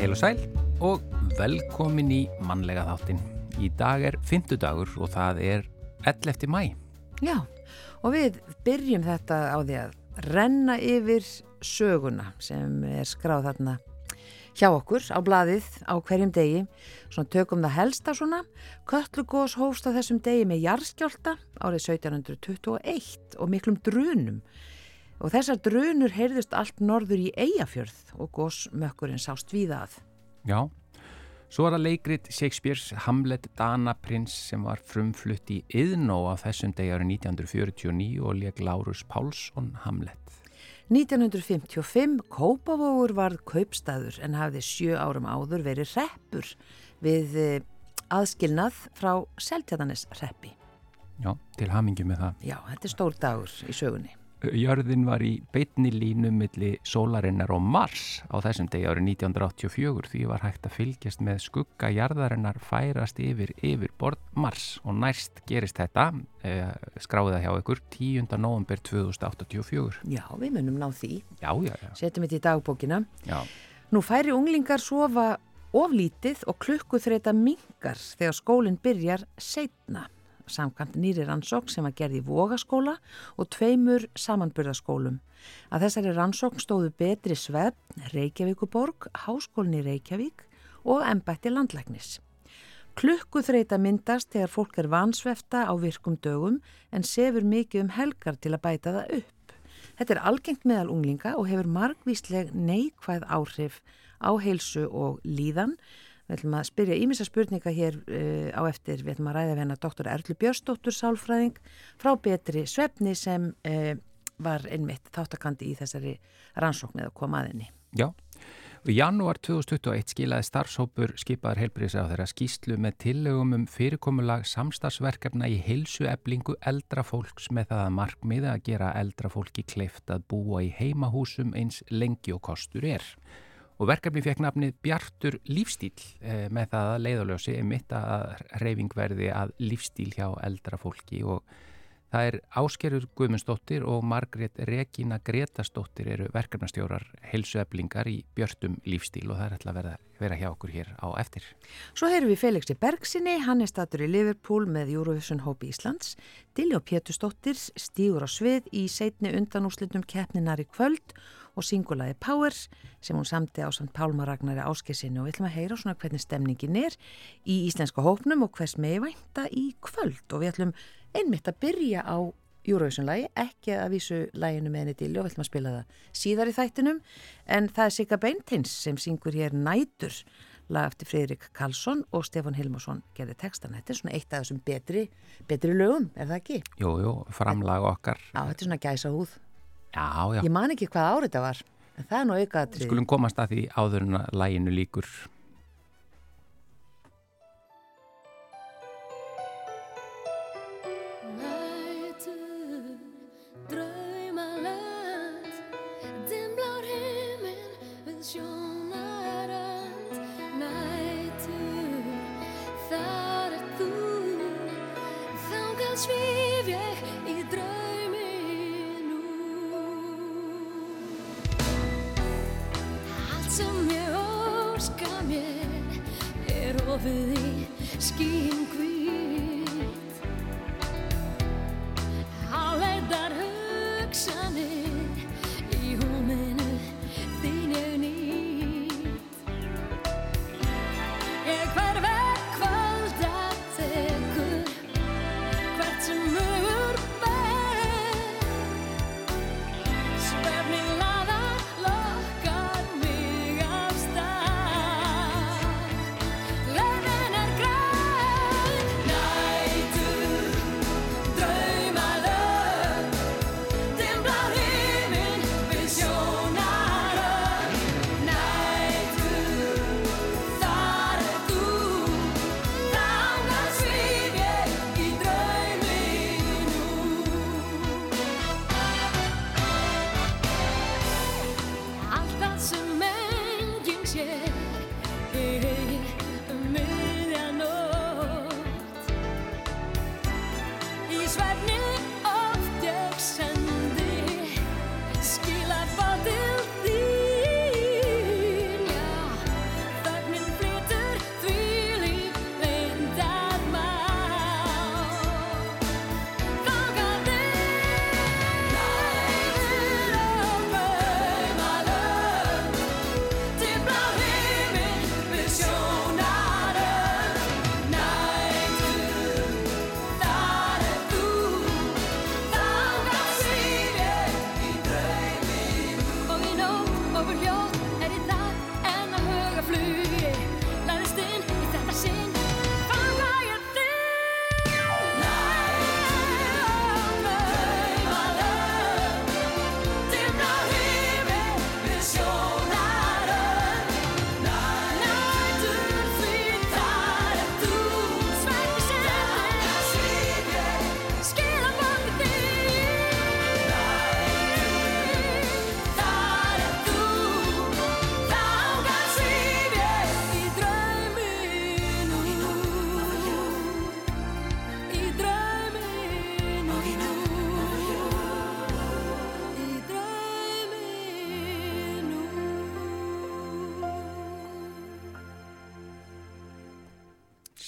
Heil og sæl og velkomin í mannlega þáttin. Í dag er fymtudagur og það er 11. mæ. Já, og við byrjum þetta á því að renna yfir söguna sem er skráð þarna hjá okkur á bladið á hverjum degi. Svona tökum það helsta svona. Köllugós hófst á þessum degi með jarðskjálta árið 1721 og miklum drunum. Og þessar drunur heyrðust allt norður í Eyjafjörð og gósmökkurinn sást víða að. Já, svo er það leikrit Shakespeare's Hamlet Dana Prins sem var frumflutt í Yðnó á þessum degi árið 1949 og leik Lárus Pálsson Hamlet. 1955 Kópavógur varð kaupstaður en hafði sjö árum áður verið reppur við eh, aðskilnað frá Seltjadanes reppi. Já, til hamingi með það. Já, þetta er stór dagur í sögunni. Jörðin var í beitni línu milli sólarinnar og Mars á þessum degi árið 1984 því var hægt að fylgjast með skugga jarðarinnar færast yfir yfir borð Mars og næst gerist þetta, eh, skráði það hjá ykkur, 10. november 2084. Já, við munum ná því. Já, já, já. Setjum þetta í dagbókina. já. Nú færi unglingar sofa oflítið og klukkuþreita mingar þegar skólinn byrjar setna. Samkvæmt nýri rannsókn sem að gerði Vogaskóla og tveimur samanburðaskólum. Að þessari rannsókn stóðu betri svefn, Reykjavíkuborg, Háskólinn í Reykjavík og embætti landlæknis. Klukkuþreita myndast þegar fólk er vansvefta á virkum dögum en sefur mikið um helgar til að bæta það upp. Þetta er algengt meðal unglinga og hefur margvísleg neikvæð áhrif á heilsu og líðan. Við ætlum að spyrja ímissa spurninga hér uh, á eftir, við ætlum að ræða við hennar doktor Erlu Björstóttur Sálfræðing frá betri svefni sem uh, var einmitt þáttakandi í þessari rannsókn eða komaðinni. Já, og í janúar 2021 skilaði starfsópur skipaðar heilbriðs á þeirra skýslu með tillögum um fyrirkomulag samstagsverkefna í heilsueflingu eldra fólks með það að markmiða að gera eldra fólki kleift að búa í heimahúsum eins lengi og kostur er. Og verkefni fekk nafnið Bjartur lífstíl eh, með það að leiðalösi mitt að reyfing verði að lífstíl hjá eldra fólki og það er Áskerur Guðmundsdóttir og Margrét Regína Gretastóttir eru verkefnastjórar heilsueflingar í Björtum lífstíl og það er ætla að vera, vera hjá okkur hér á eftir. Svo heyrum við Felixi Bergsinni, hann er statur í Liverpool með Eurovision Hópi Íslands. Dilljó Pétustóttir stígur á svið í setni undanúslitum keppninar í kvöld og singulaði Power sem hún samti á samt Pálma Ragnari Áskesinu og við ætlum að heyra svona hvernig stemningin er í íslenska hópnum og hvers með vænta í kvöld og við ætlum einmitt að byrja á Eurovision-lagi, ekki að vísu læginu með henni Dilli og við ætlum að spila það síðar í þættinum en það er Sigga Beintins sem syngur hér Nætur lag eftir Fridrik Karlsson og Stefan Hilmarsson gerði textan. Þetta er svona eitt af þessum betri, betri lögum, er það ekki? Jú, jú, framlag okkar. Já, þetta er svona gæsa húð. Já, já. Ég man ekki hvað árið þetta var, en það er nú aukaðatrið. Skulum komast að því áður en að læginu líkur.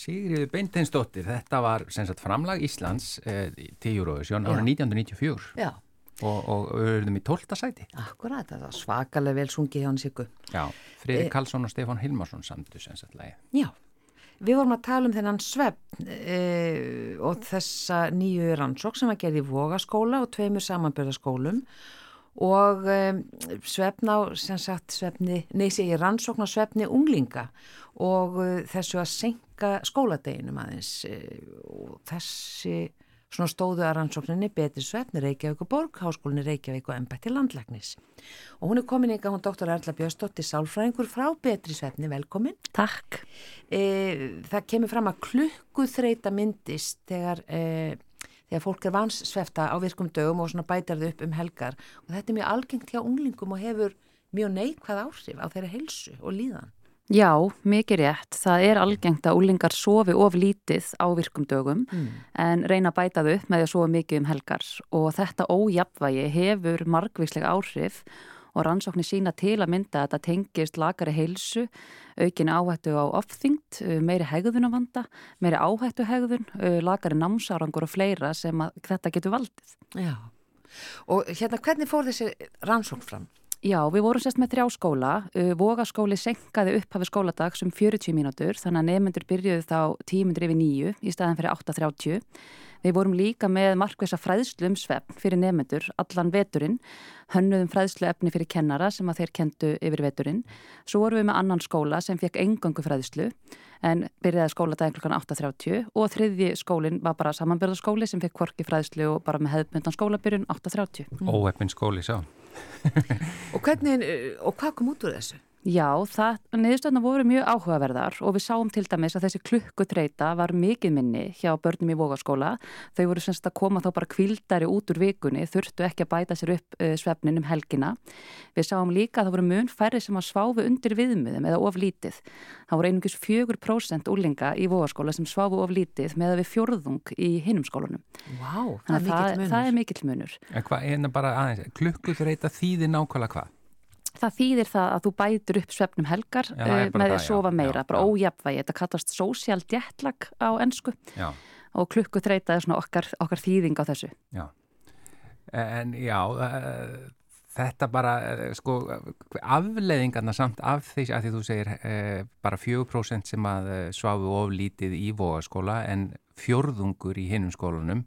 Sigriði Beinteinsdóttir, þetta var sagt, framlag Íslands eh, til Eurovision ára 1994 Já. og, og auðvitaðum í 12. sæti. Akkurat, það var svakalega vel sungið hjá hans ykkur. Já, Freyri E Karlsson og Stefán Hilmarsson samtu lagi. Já, við vorum að tala um þennan svefn e, og þessa nýju rannsók sem var gerð í Vogaskóla og tveimur samanbyrðaskólum og e, svefn á, sem sagt, svefni, neysi ég rannsókn á svefni unglinga og e, þessu að senka skóladeginum aðeins e, og þessi svona stóðu að rannsókninni betri svefni Reykjavík og Borg, Háskólinni Reykjavík og Embætti Landlæknis. Og hún er komin ykkar, hún doktor Erla Björnsdóttir Sálfræðingur frá betri svefni, velkomin. Takk. E, það kemur fram að klukkuþreita myndist þegar, e, þegar fólk er vanssvefta á virkum dögum og svona bætar þau upp um helgar og þetta er mjög algengt hjá unglingum og hefur mjög neikvæð áhrif á þeirra helsu og líðan. Já, mikið rétt. Það er algengt að úlingar sofi of lítið á virkum dögum Mm. en reyna að bæta þau upp með því að sofa mikið um helgar og þetta ójafvægi hefur margvíslega áhrif og rannsóknir sína til að mynda að þetta tengist lagari heilsu, aukin áhættu á ofþyngd, meiri hegðunavanda, meiri áhættu hegðun, lagari námsárangur og fleira sem þetta getur valdið. Já, og hérna hvernig fór þessi rannsókn fram? Já, við vorum sérst með þrjá skóla. Uh, Vogaskóli senkaði upphafi skóladags um 40 mínútur þannig að nefnendur byrjuðu þá 10 minnur yfir 9 í staðan fyrir 8.30. Við vorum líka með markveisa fræðslu um svefn fyrir nefnendur allan veturinn, hönnuðum fræðslu efni fyrir kennara sem að þeir kentu yfir veturinn. Svo vorum við með annan skóla sem fekk engangu fræðslu en byrjaði skóladagin klukkan 8.30 og þriðji skólinn var bara samanbyrðaskóli sem fekk kvorki fræðslu og bara með hefðbundan skólabyrjun 8.30. Mm. Óheppin skóli sá. Og, hvernig, og hvað kom út úr þessu? Já, það, niðurstöðna voru mjög áhugaverðar og við sáum til dæmis að þessi klukkutreita var mikið minni hjá börnum í vogaskóla. Þau voru semst að koma þá bara kvildari út úr vikunni, þurftu ekki að bæta sér upp uh, svefnin um helgina. Við sáum líka að það voru mun færri sem að sváfu undir viðmiðum eða of lítið. Það voru einungis 4% úlinga í vogaskóla sem sváfu of lítið með að við fjörðung í hinnum skólunum. Vá, wow, það, það, það er mikill munur. En hvað, en bara Það þýðir það að þú bætur upp svefnum helgar já, uh, með því að sofa meira, já, bara ójapvægi. Þetta kallast social jetlag á ennsku já. og klukkuþreita er svona okkar, okkar þýðing á þessu. Já, en já, uh, þetta bara, uh, sko, afleðingarna samt af því að því þú segir bara 4% sem að svafu oflítið í vogaskóla en fjörðungur í hinnum skólanum.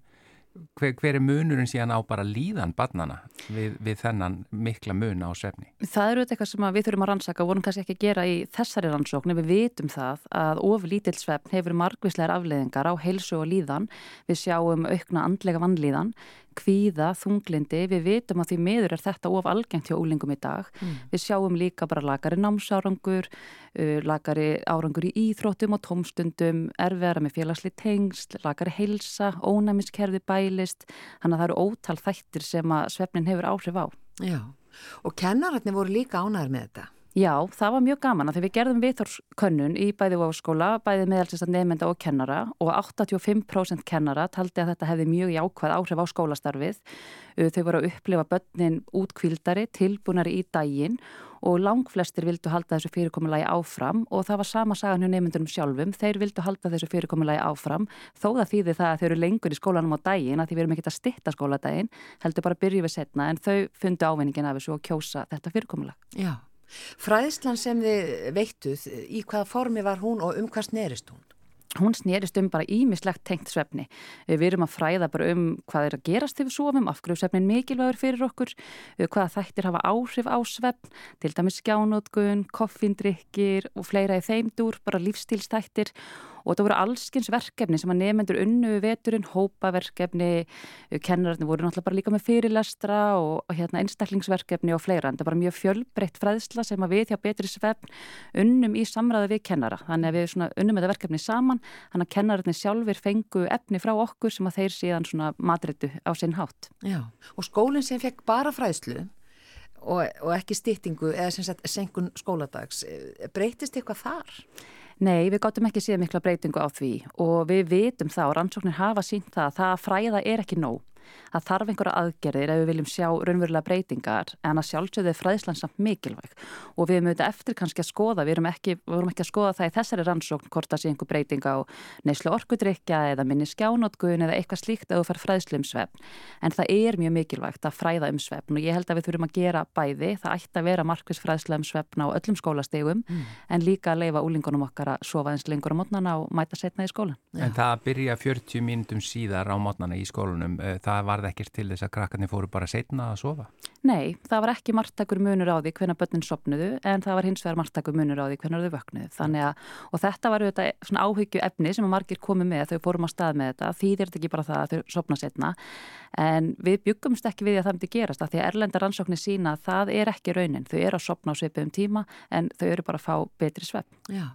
Hver, hver er munurinn síðan á bara líðan barnana við, við þennan mikla mun á svefni? Það eru eitthvað sem við þurfum að rannsaka vorum kannski ekki að gera í þessari rannsókn við vitum það að of lítill svefn hefur margvíslegar afleðingar á heilsu og líðan við sjáum aukna andlega vannlíðan kvíða, þunglindi, við vitum að því miður er þetta of algengt hjá úlingum í dag. Mm. Við sjáum líka bara lagari námsárangur, uh, lagari árangur í íþróttum og tómstundum, erfiðara með félagsli tengsl, lagari heilsa, ónæmiskerfi bælist, þannig að það eru ótal þættir sem að svefnin hefur áhrif á. Já, og kennararnir voru líka ánæður með þetta. Já, það var mjög gaman að þegar við gerðum viðþórskönnun í bæði vofaskóla, bæði meðalsins að nefnda og kennara og 85% kennara taldi að þetta hefði mjög jákvæð áhrif á skólastarfið. Þau voru að upplifa börnin útkvildari, tilbúnari í daginn og langflestir vildu halda þessu fyrirkomulagi áfram og það var sama sagan hjá nefndunum sjálfum. Þeir vildu halda þessu fyrirkomulagi áfram þó það þýði það að þau eru lengur í skólanum á daginn að því við erum ekki að stitta skóladaginn, heldur bara að byrju við setna en þau fundu ávinningin af þessu og kjósa þetta fyrirkomulag. Já. Fræðslan sem þið veittuð, í hvaða formi var hún og um hvað snerist hún? Hún snerist um bara ímislegt tengt svefni. Við erum að fræða bara um hvað er að gerast þegar við sofum, af hverju svefnin mikilvægur fyrir okkur, hvaða þættir hafa áhrif á svefn, til dæmis skjánótkun, koffindrykkir og fleira í þeimdur, bara lífstílstættir og þetta voru allskins verkefni sem að nefnendur unnu veturinn, hópaverkefni, kennararnir voru náttúrulega bara líka með fyrirlestra og hérna, einstaklingsverkefni og fleira. En þetta bara mjög fjölbreytt fræðsla sem að við hjá betri svefn unnum í samræðu við kennara. Þannig að við unnum þetta verkefni saman, þannig að kennararnir sjálfur fengu efni frá okkur sem að þeir síðan matritu á sinn hátt. Já, og skólinn sem fekk bara fræðslu og, og ekki stýttingu eða sem sagt senkun skóladags, breytist eitthvað þar? Nei, við gáttum ekki síðan mikla breytingu á því og við vitum það og rannsóknir hafa sínt það að það að fræða er ekki nóg það þarf einhverja aðgerðir ef við viljum sjá raunverulega breytingar en að sjálfsögðu er fræðslan samt mikilvæg og við erum auðvitað eftir kannski að skoða, við erum ekki, við erum ekki að skoða það í þessari rannsókn hvort það sé einhver breyting á neyslu orkudrykja eða minni skjánótkun eða eitthvað slíkt að þú fær fræðslu um svefn en það er mjög mikilvægt að fræða um svefn og ég held að við þurfum að gera bæði, það ætti að vera markvis fræðsla um svefn á öllum skólastegum mm. en líka að leifa úlingunum okkar að sofa eins lengur á mótnana og mæta setna í skólan. En það byrja 40 mínutum síðar á mótnana í skólunum, eh, það varð ekkert til þess að krakkarnir fóru bara setna að sofa? Nei, það var ekki margtakur munur á því hvernig börnin sopnuðu en það var hins vegar margtakur munur á því hvernig þau vöknuðu. Þannig að, og þetta var auðvitað svona áhyggju efni sem að margir komið með þau fórum á stað með þetta, því þetta ekki bara það að þau sopna setna en við byggumst ekki við að það myndi gerast að því að erlenda rannsóknir sína að það er ekki raunin, þau eru að sopna á svipum tíma en þau eru bara að fá betri svepp. Já.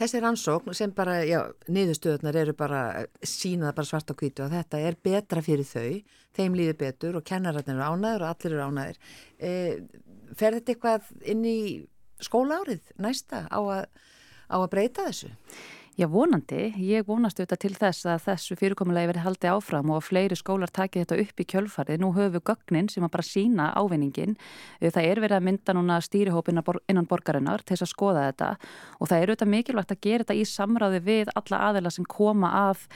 Þessi rannsókn sem bara, já, niðurstöðunar eru bara sínaða bara svart á kvítu og þetta er betra fyrir þau, þeim líður betur og kennararnir eru ánæður og allir eru ánæður. E, fer þetta eitthvað inn í skólaárið næsta á að, á að breyta þessu? Já, vonandi. Ég vonast auðvitað til þess að þessu fyrirkomulegi verið haldið áfram og að fleiri skólar taki þetta upp í kjölfarið. Nú höfum við gögnin sem að bara sína ávinningin. Það er verið að mynda núna stýrihópin innan borgarinnar til þess að skoða þetta og það er auðvitað mikilvægt að gera þetta í samráði við alla aðeila sem koma af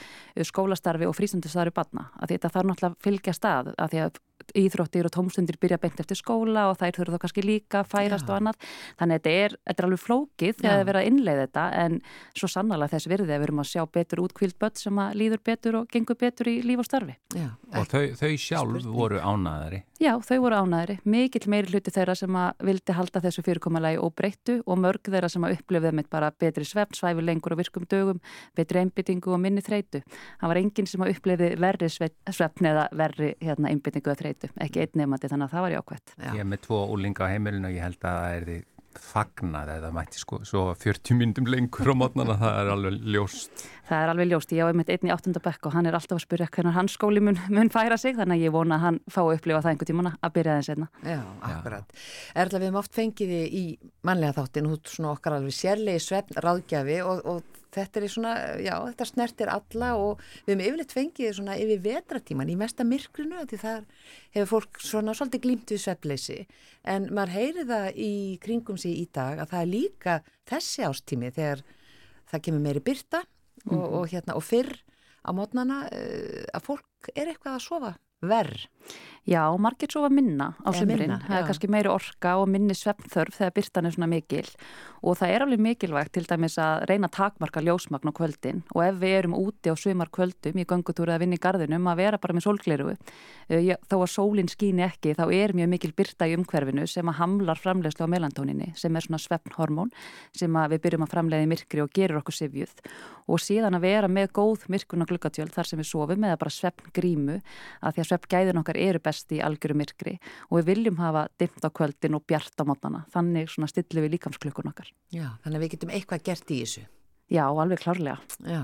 skólastarfi og frístundistarfi barna. Að þetta þarf náttúrulega að fylgja stað að því að íþróttir og tómstundir byrja beint eftir skóla og þær þurfa þá kannski líka að færast Já. og annað. Þannig að þetta er, þetta er alveg flókið þegar það verður að innleiða þetta en svo sannlega þess virðið að við erum að sjá betur útkvíld börn sem að líður betur og gengur betur í líf og starfi. Já. Og þau, þau sjálf Spurning. voru ánæðari? Já, þau voru ánæðari. Mikill meiri hluti þeirra sem að vildi halda þessu fyrirkommalagi og breyttu og mörg þeirra sem að upplifða með bara betri svefn, svæfi lengur og virkum dögum, betri einbyttingu og minni þreitu. Það var enginn sem að upplifði verri svefn eða verri hérna, einbyttingu eða þreitu, ekki einn nefnandi þannig að það var jákvæmt. Já. Ég er með tvo úlinga á heimilinu og ég held að það er því fagnað eða mætti sko svo 40 myndum lengur á mótnana, það er alveg ljóst. Það er alveg ljóst, ég á einmitt einn í áttundabökk og hann er alltaf að spyrja hvernig hans skóli mun, mun færa sig þannig að ég vona að hann fá að upplifa það einhver tímana að byrja þess einna. Já, akkurat. Erðlega við hefum oft fengið í manlega þáttin út svona okkar alveg sérlegi svefn ráðgjafi og, og þetta er svona, já, þetta snertir alla og við hefum yfirleitt fengið svona yfir vetratíman í mesta myrkrinu því þar hefur fólk svona svolítið glýmt við svefleysi en maður heyri það í kringum sig í dag að það er líka þessi ástími þegar það kemur meiri byrta og, mm og hérna og fyrr á mótnana uh, að fólk er eitthvað að sofa verð. Já, margir sofa minna á sömurinn, það er kannski meiri orka og minni svefnþörf þegar byrtan er svona mikil. Og það er alveg mikilvægt til dæmis að reyna takmarka ljósmagn á kvöldin. Og ef við erum úti á sömar kvöldum í gangutúru eða vinni í gardinum að vera bara með sólgleiru eh, þó að sólinn skýni ekki þá er mjög mikil byrta í umhverfinu sem að hamlar framlegslu á melantóninni sem er svona svefnhormón sem við byrjum að framlega í myrkri og gerur okkur sifjuð og síðan að vera með góð myrkuna glukatjöld þar sem við sofum eða bara svefngrímu að því að svefngæðin okkar eru best í algjöru myrkri og við viljum hafa dimmt á kvöldin og bjart á mótnana þannig svona stilli við líkamsklökun okkar Já, þannig að við getum eitthvað gert í þessu Já, alveg klárlega Já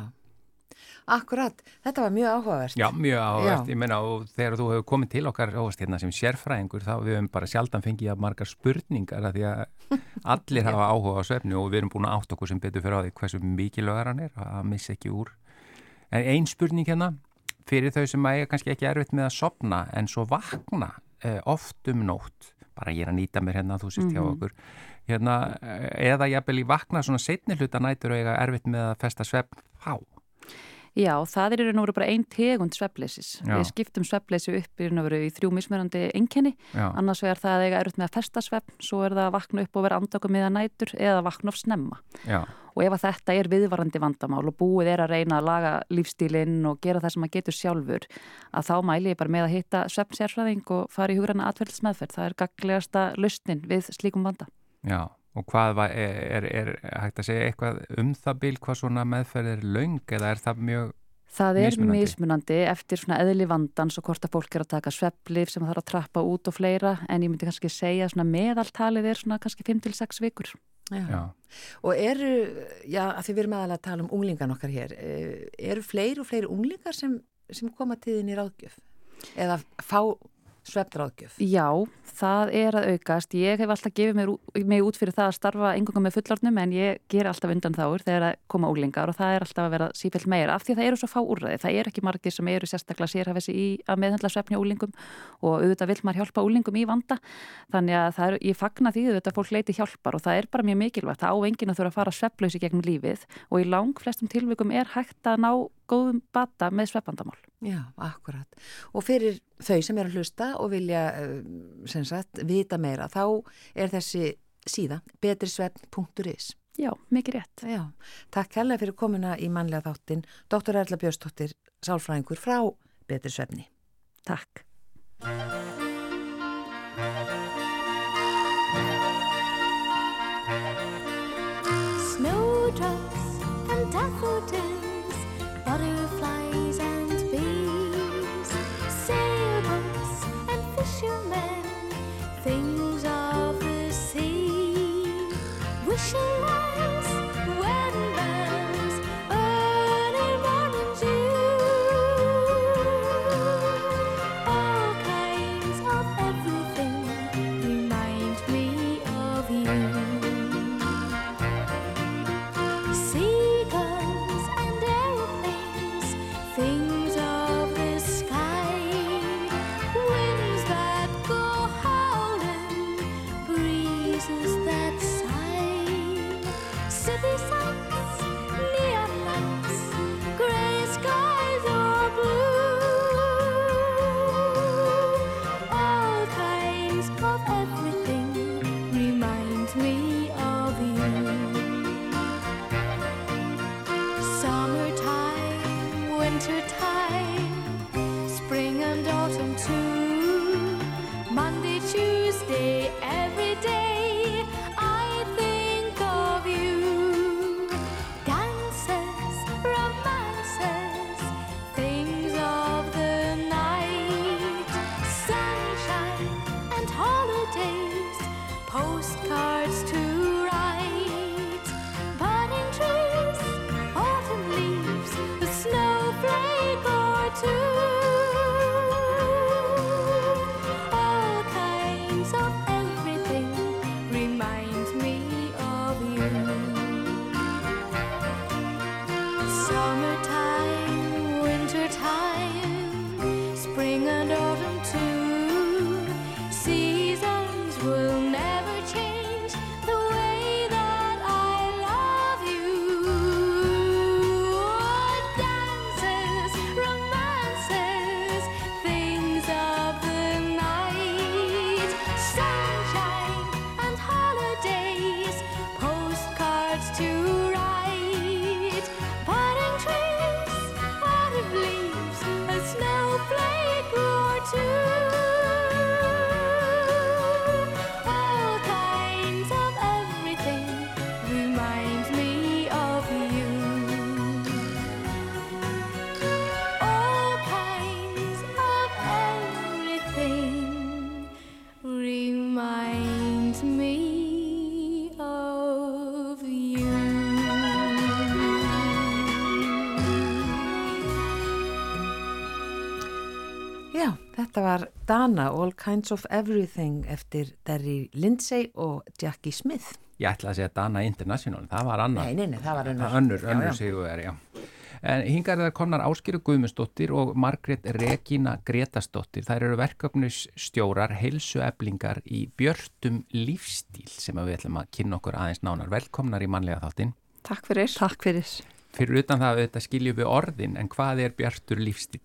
Akkurat, þetta var mjög áhugavert. Já, mjög áhugavert. Já. Ég meina og þegar þú hefur komið til okkar áhast hérna sem sérfræðingur þá við hefum bara sjaldan fengið að margar spurningar að því að allir hafa áhuga á svefni og við erum búin að átt okkur sem betur fyrir á því hversu mikilvægar hann er að missa ekki úr. En einn spurning hérna fyrir þau sem að eiga kannski ekki erfitt með að sopna en svo vakna eh, oft um nótt, bara ég er að nýta mér hérna þú sést hjá Mhm. okkur, hérna, eh, eða jafnvel í vakna svona setni hluta nætur og eiga erfitt með að festa svefn þá. Já, það er í raun og veru bara ein tegund svefleysis. Já. Við skiptum svefleysi upp í í þrjú mismunandi einkenni. Já, Annars vegar það að eiga erfitt með að festa svefn, svo er það að vakna upp og vera andöku miða nætur eða vakna of snemma. já, Og ef að þetta er viðvarandi vandamál og búið er að reyna að laga lífstílinn og gera það sem maður getur sjálfur, að þá mæli ég bara með að hitta svefnsérfræðing og fara í hugræna atverðlismeðferð. Það er gaglegasta lausnin við slíkum vanda. já. Og hvað var, er, er, er hægt að segja eitthvað um það bíl, hvað svona meðferð er löng eða er það mjög, Það er Mismunandi. mismunandi. eftir svona eðli vandans og hvort að fólk er að taka svepplif sem það þarf að trappa út og fleira en ég myndi kannski segja svona meðaltalið er svona kannski 5-6 vikur. Já. já, Og eru, já, að því við erum aðalega að tala um unglingan okkar hér, eh, eru fleiri og fleiri unglingar sem, sem koma til þín í ráðgjöf? Eða fá svefnráðgjöf? Já, það er að aukast. Ég hef alltaf gefið mér, mig út fyrir það að starfa engungum með fullornum en ég ger alltaf undan þáur þegar að koma úlingar og það er alltaf að vera sífell meira af því að það eru svo fá úrræði. Það er ekki margir sem eru sérstaklega sérhafis í að meðhandla svefni úlingum og auðvitað vill maður hjálpa úlingum í vanda. Þannig að það er, ég fagna því auðvitað að fólk leiti hjálpar og það er bara mjög mikilvægt. Það á enginn að þurfa að fara sveflausi Já, akkurat. Og fyrir þau sem er að hlusta og vilja eh, sem sagt, vita meira, þá er þessi síða betrisvefn.is. Já, mikið rétt. Já, takk hella fyrir komuna í mannlega þáttin, Dr. Erla Björnsdóttir, sálfræðingur frá Betrisvefni. Takk. Þetta var Dana, All Kinds of Everything eftir Derry Lindsay og Jackie Smith. Ég ætla að segja Dana International, það var annar. Nei, nei, nei, það var önnur. Önnur, önnur já. sigur, já. En hingar það komnar Áskiru Guðmundsdóttir og Margrét Regína Gretasdóttir. Þær eru verkefnusstjórar, heilsueflingar í björtum lífstíl sem við ætlum að kynna okkur aðeins nánar. Velkomnar í mannlega þáttinn. Takk fyrir. Takk fyrir. Fyrir utan það að þetta skiljum við orðin, en hvað er bjartur lífstíl?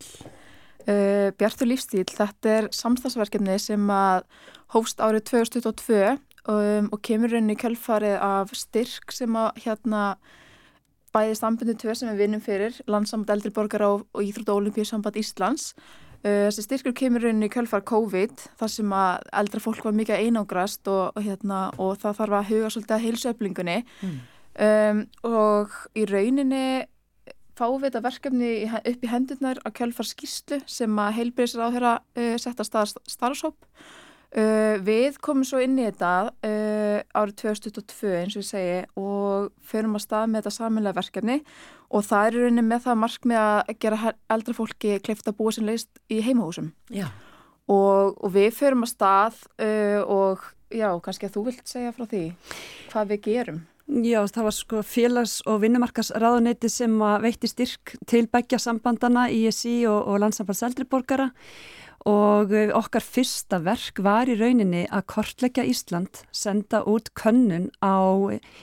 Uh, Bjartur lífstíl, þetta er samstagsverkefni sem að hófst árið 2022 um, og kemur í kjölfarið af styrk sem að hérna bæði stambundu tvö sem við vinnum fyrir, landsamband eldri borgara og, og Íþrótt og Olimpíusamband Íslands. Uh, þessi styrkur kemur í kjölfar COVID þar sem að eldra fólk var mikið einangrast og, og, hérna, og það þarf að huga svolítið að heilsuöflingunni um, og í rauninni þetta verkefni upp í hendurnar að kjölfar skýrslu sem að heilbyrðisar áhverja uh, setta stað starfshóp. Uh, við komum svo inn í þetta uh, árið 2022 eins og ég segi og förum að stað með þetta samanlega verkefni og það er rauninni með það markmið að gera eldra fólki kleift að búa sem leist í heimahúsum Já, og, og við förum að stað uh, og já, kannski að þú vilt segja frá því hvað við gerum. Já, það var sko félags- og vinnumarkasráðuneyti sem veitti styrk til begja sambandana, ISI og, og landsambands eldriborgara og eh, okkar fyrsta verk var í rauninni að kortleggja Ísland, senda út könnun á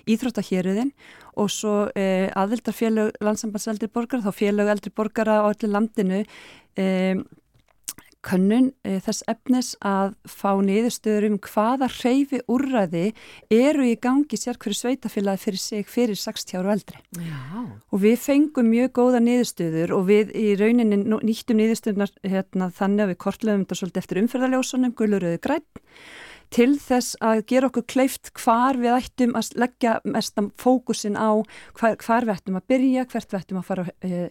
íþróttahjeriðin og svo eh, aðildarfélög landsambands eldriborgara, þá félög eldriborgara á öllu landinu eh, könnun e, þess efnis að fá niðurstöður um hvaða hreyfi úrræði eru í gangi sér hverju sveitafélagi fyrir sig fyrir 60 ára eldri. já, Og við fengum mjög góða niðurstöður og við í rauninni nýttum niðurstöðunar hérna, þannig að við kortluðum þetta svolítið eftir umferðarljósunum, guluröðu græn til þess að gera okkur kleift hvar við ættum að leggja mestam fókusin á hvar, hvar við ættum að byrja, hvert við ættum að fara e,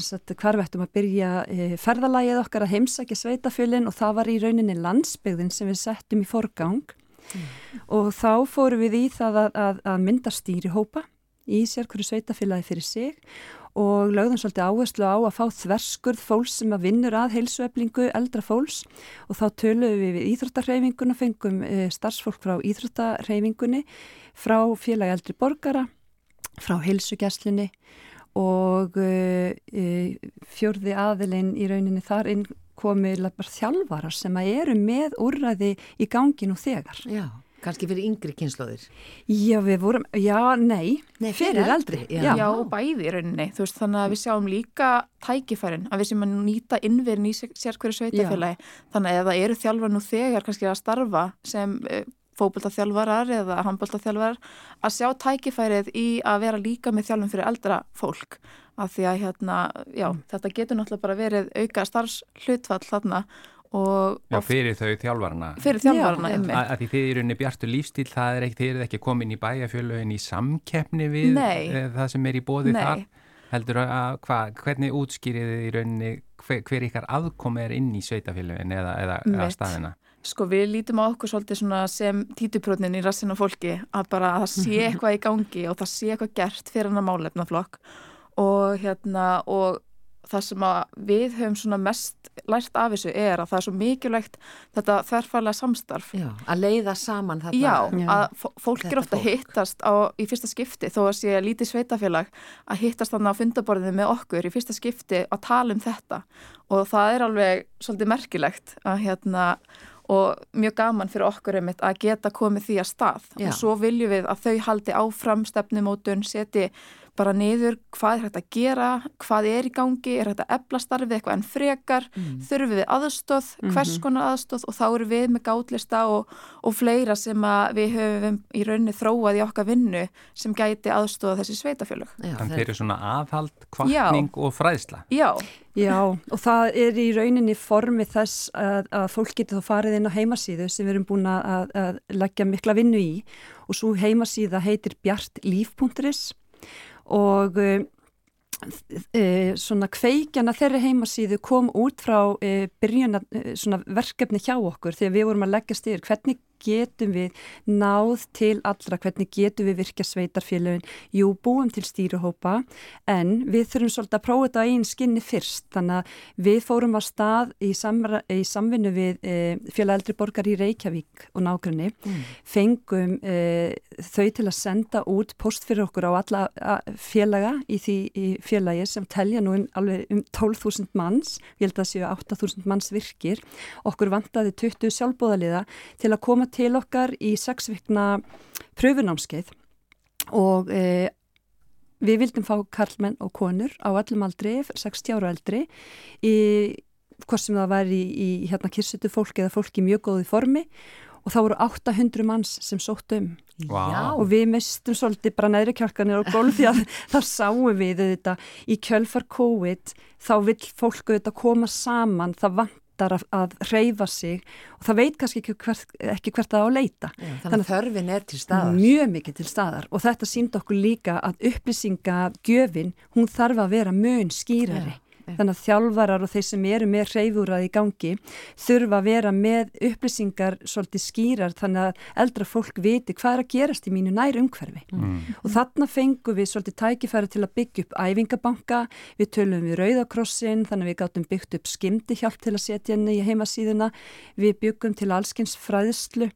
sagt, hvar við ættum að byrja e, ferðalagið okkar að heimsækja sveitafjölinn og það var í rauninni landsbyggðin sem við settum í forgang. Og þá fórum við í það að, að, að mynda stýrihópa í sér hverju sveitafélagi fyrir sig og lögðum svolítið áherslu á að fá þverskurð fólks sem að vinnur að heilsueflingu eldra fólks. Og þá töluðum við við íþróttarhefingun og fengum e, starfsfólk frá íþróttarhefingunni, frá félagi eldri borgara, frá heilsugjæslinni og e, e, fjörði aðilinn í rauninni þar inn komið bara þjálfarar sem að eru með úrræði í gangin og þegar. já, kannski fyrir yngri kynnslóðir. Já, við vorum, já, nei, Nei, fyrir eldri. já. Já, og bæði í rauninni, þú veist, þannig að við sjáum líka tækifærin, að við sem að nýta innverðin í sér hverju sveitafélagi, þannig að það eru þjálfar nú þegar kannski að starfa sem uh, fókbaltaþjálfarar eða handbaltaþjálfarar, að sjá tækifærið í að vera líka með þjálfum fyrir eldra fólk, af því að hérna, já, þetta getur náttúrulega bara verið auka starfshlutfall þarna og Já, fyrir þau þjálfarana. fyrir þjálfarana Já, einmitt. Að, að því þið eru unni bjartur lífstíl, það er ekki, þið eru ekki komin í bæjarfjölögin í samkeppni við Nei. eh, það sem er í bóði Nei. þar. Heldur að, hva, hvernig útskýrið þið í rauninni, hver, hver ykkar aðkomi er inn í sveitafjölögin eða, eða, staðina? Sko við lítum á okkur svolítið svona sem títuprotnin í rassina fólki að bara að það sé eitthvað í gangi og það sé eitthvað gert fyrir hann að málefnaflokk og hérna og það sem við höfum svona mest lært af þessu er að það er svo mikilvægt þetta þverfælega samstarf. Já, að leiða saman þetta. Já, að fó- fólk Þetta er ofta hittast á, í fyrsta skipti þó að sé lítið sveitafélag að hittast þannig á fundaborðinu með okkur í fyrsta skipti að tala um þetta og það er alveg svolítið merkilegt að hérna og mjög gaman fyrir okkur einmitt að geta komið því að stað Já. og svo viljum við að þau haldi áfram stefnumótun, seti bara niður hvað er hægt að gera, hvað er í gangi, er hægt að ebla starfið eitthvað en frekar, Mm. þurfum við aðstóð, hvers konar aðstóð og þá eru við með gátlista og, og fleira sem að við höfum í rauninni þróað í okkar vinnu sem gæti aðstóða þessi sveitafjölug. Þannig það þeir eru svona aðhald, kvartning og fræðsla. Já, Já, og það er í rauninni formi þess að, að fólk getur þá farið inn á heimasíðu sem við erum búin að, að leggja mikla vinnu í og svo heimasíða heitir bjartlíf.is og uh, uh, svona kveikjana þeirri heimasíðu kom út frá uh, byrjun verkefni hjá okkur þegar við vorum að leggja styrir hvernig getum við náð til allra, hvernig getum við virkja sveitarfélagin, jú, búum til stýruhópa, en við þurfum svolítið að prófa þetta á einn skinni fyrst, þannig að við fórum á stað í, samra, í samvinnu við e, félageldri borgar í Reykjavík og nákvæmni, mm. fengum e, þau til að senda út post fyrir okkur á alla félaga í því í félagi sem telja nú um, alveg um 12.000 manns, ég held að það séu 8.000 manns virkir, okkur vantaði 20 sjálfbóðaliða til að koma til okkar í 6 vikna pröfunámskeið og e, við vildum fá karlmenn og konur á allum aldri, 60 ára eldri í hvort sem það var í, í hérna kirsutu fólk eða fólk í mjög góði formi og þá voru 800 manns sem sótt um wow. og við mistum svolítið bara næri kjálkanir og gólf því að það sáum við þetta í kjölfar COVID þá vil fólk auðvitað koma saman það vantar að, að reyfa sig og það veit kannski ekki hvert, ekki hvert að á leita. Já, þannig að þörfin er til staðar. Mjög mikið til staðar og þetta sínd okkur líka að upplýsingagjöfin hún þarf að vera mun skýrari. Já. Þannig að þjálfarar og þeir sem eru með reyfúrað í gangi þurfa að vera með upplýsingar svolítið skýrar þannig að eldra fólk viti hvað er að gerast í mínu nær umhverfi. Mm. Og þarna fengum við svolítið tækifæri til að byggja upp æfingabanka, við tölum við Rauðakrossin, þannig að við gáttum byggt upp skimdi hjálp til að setja henni í heimasíðuna, við byggum til allskins fræðslu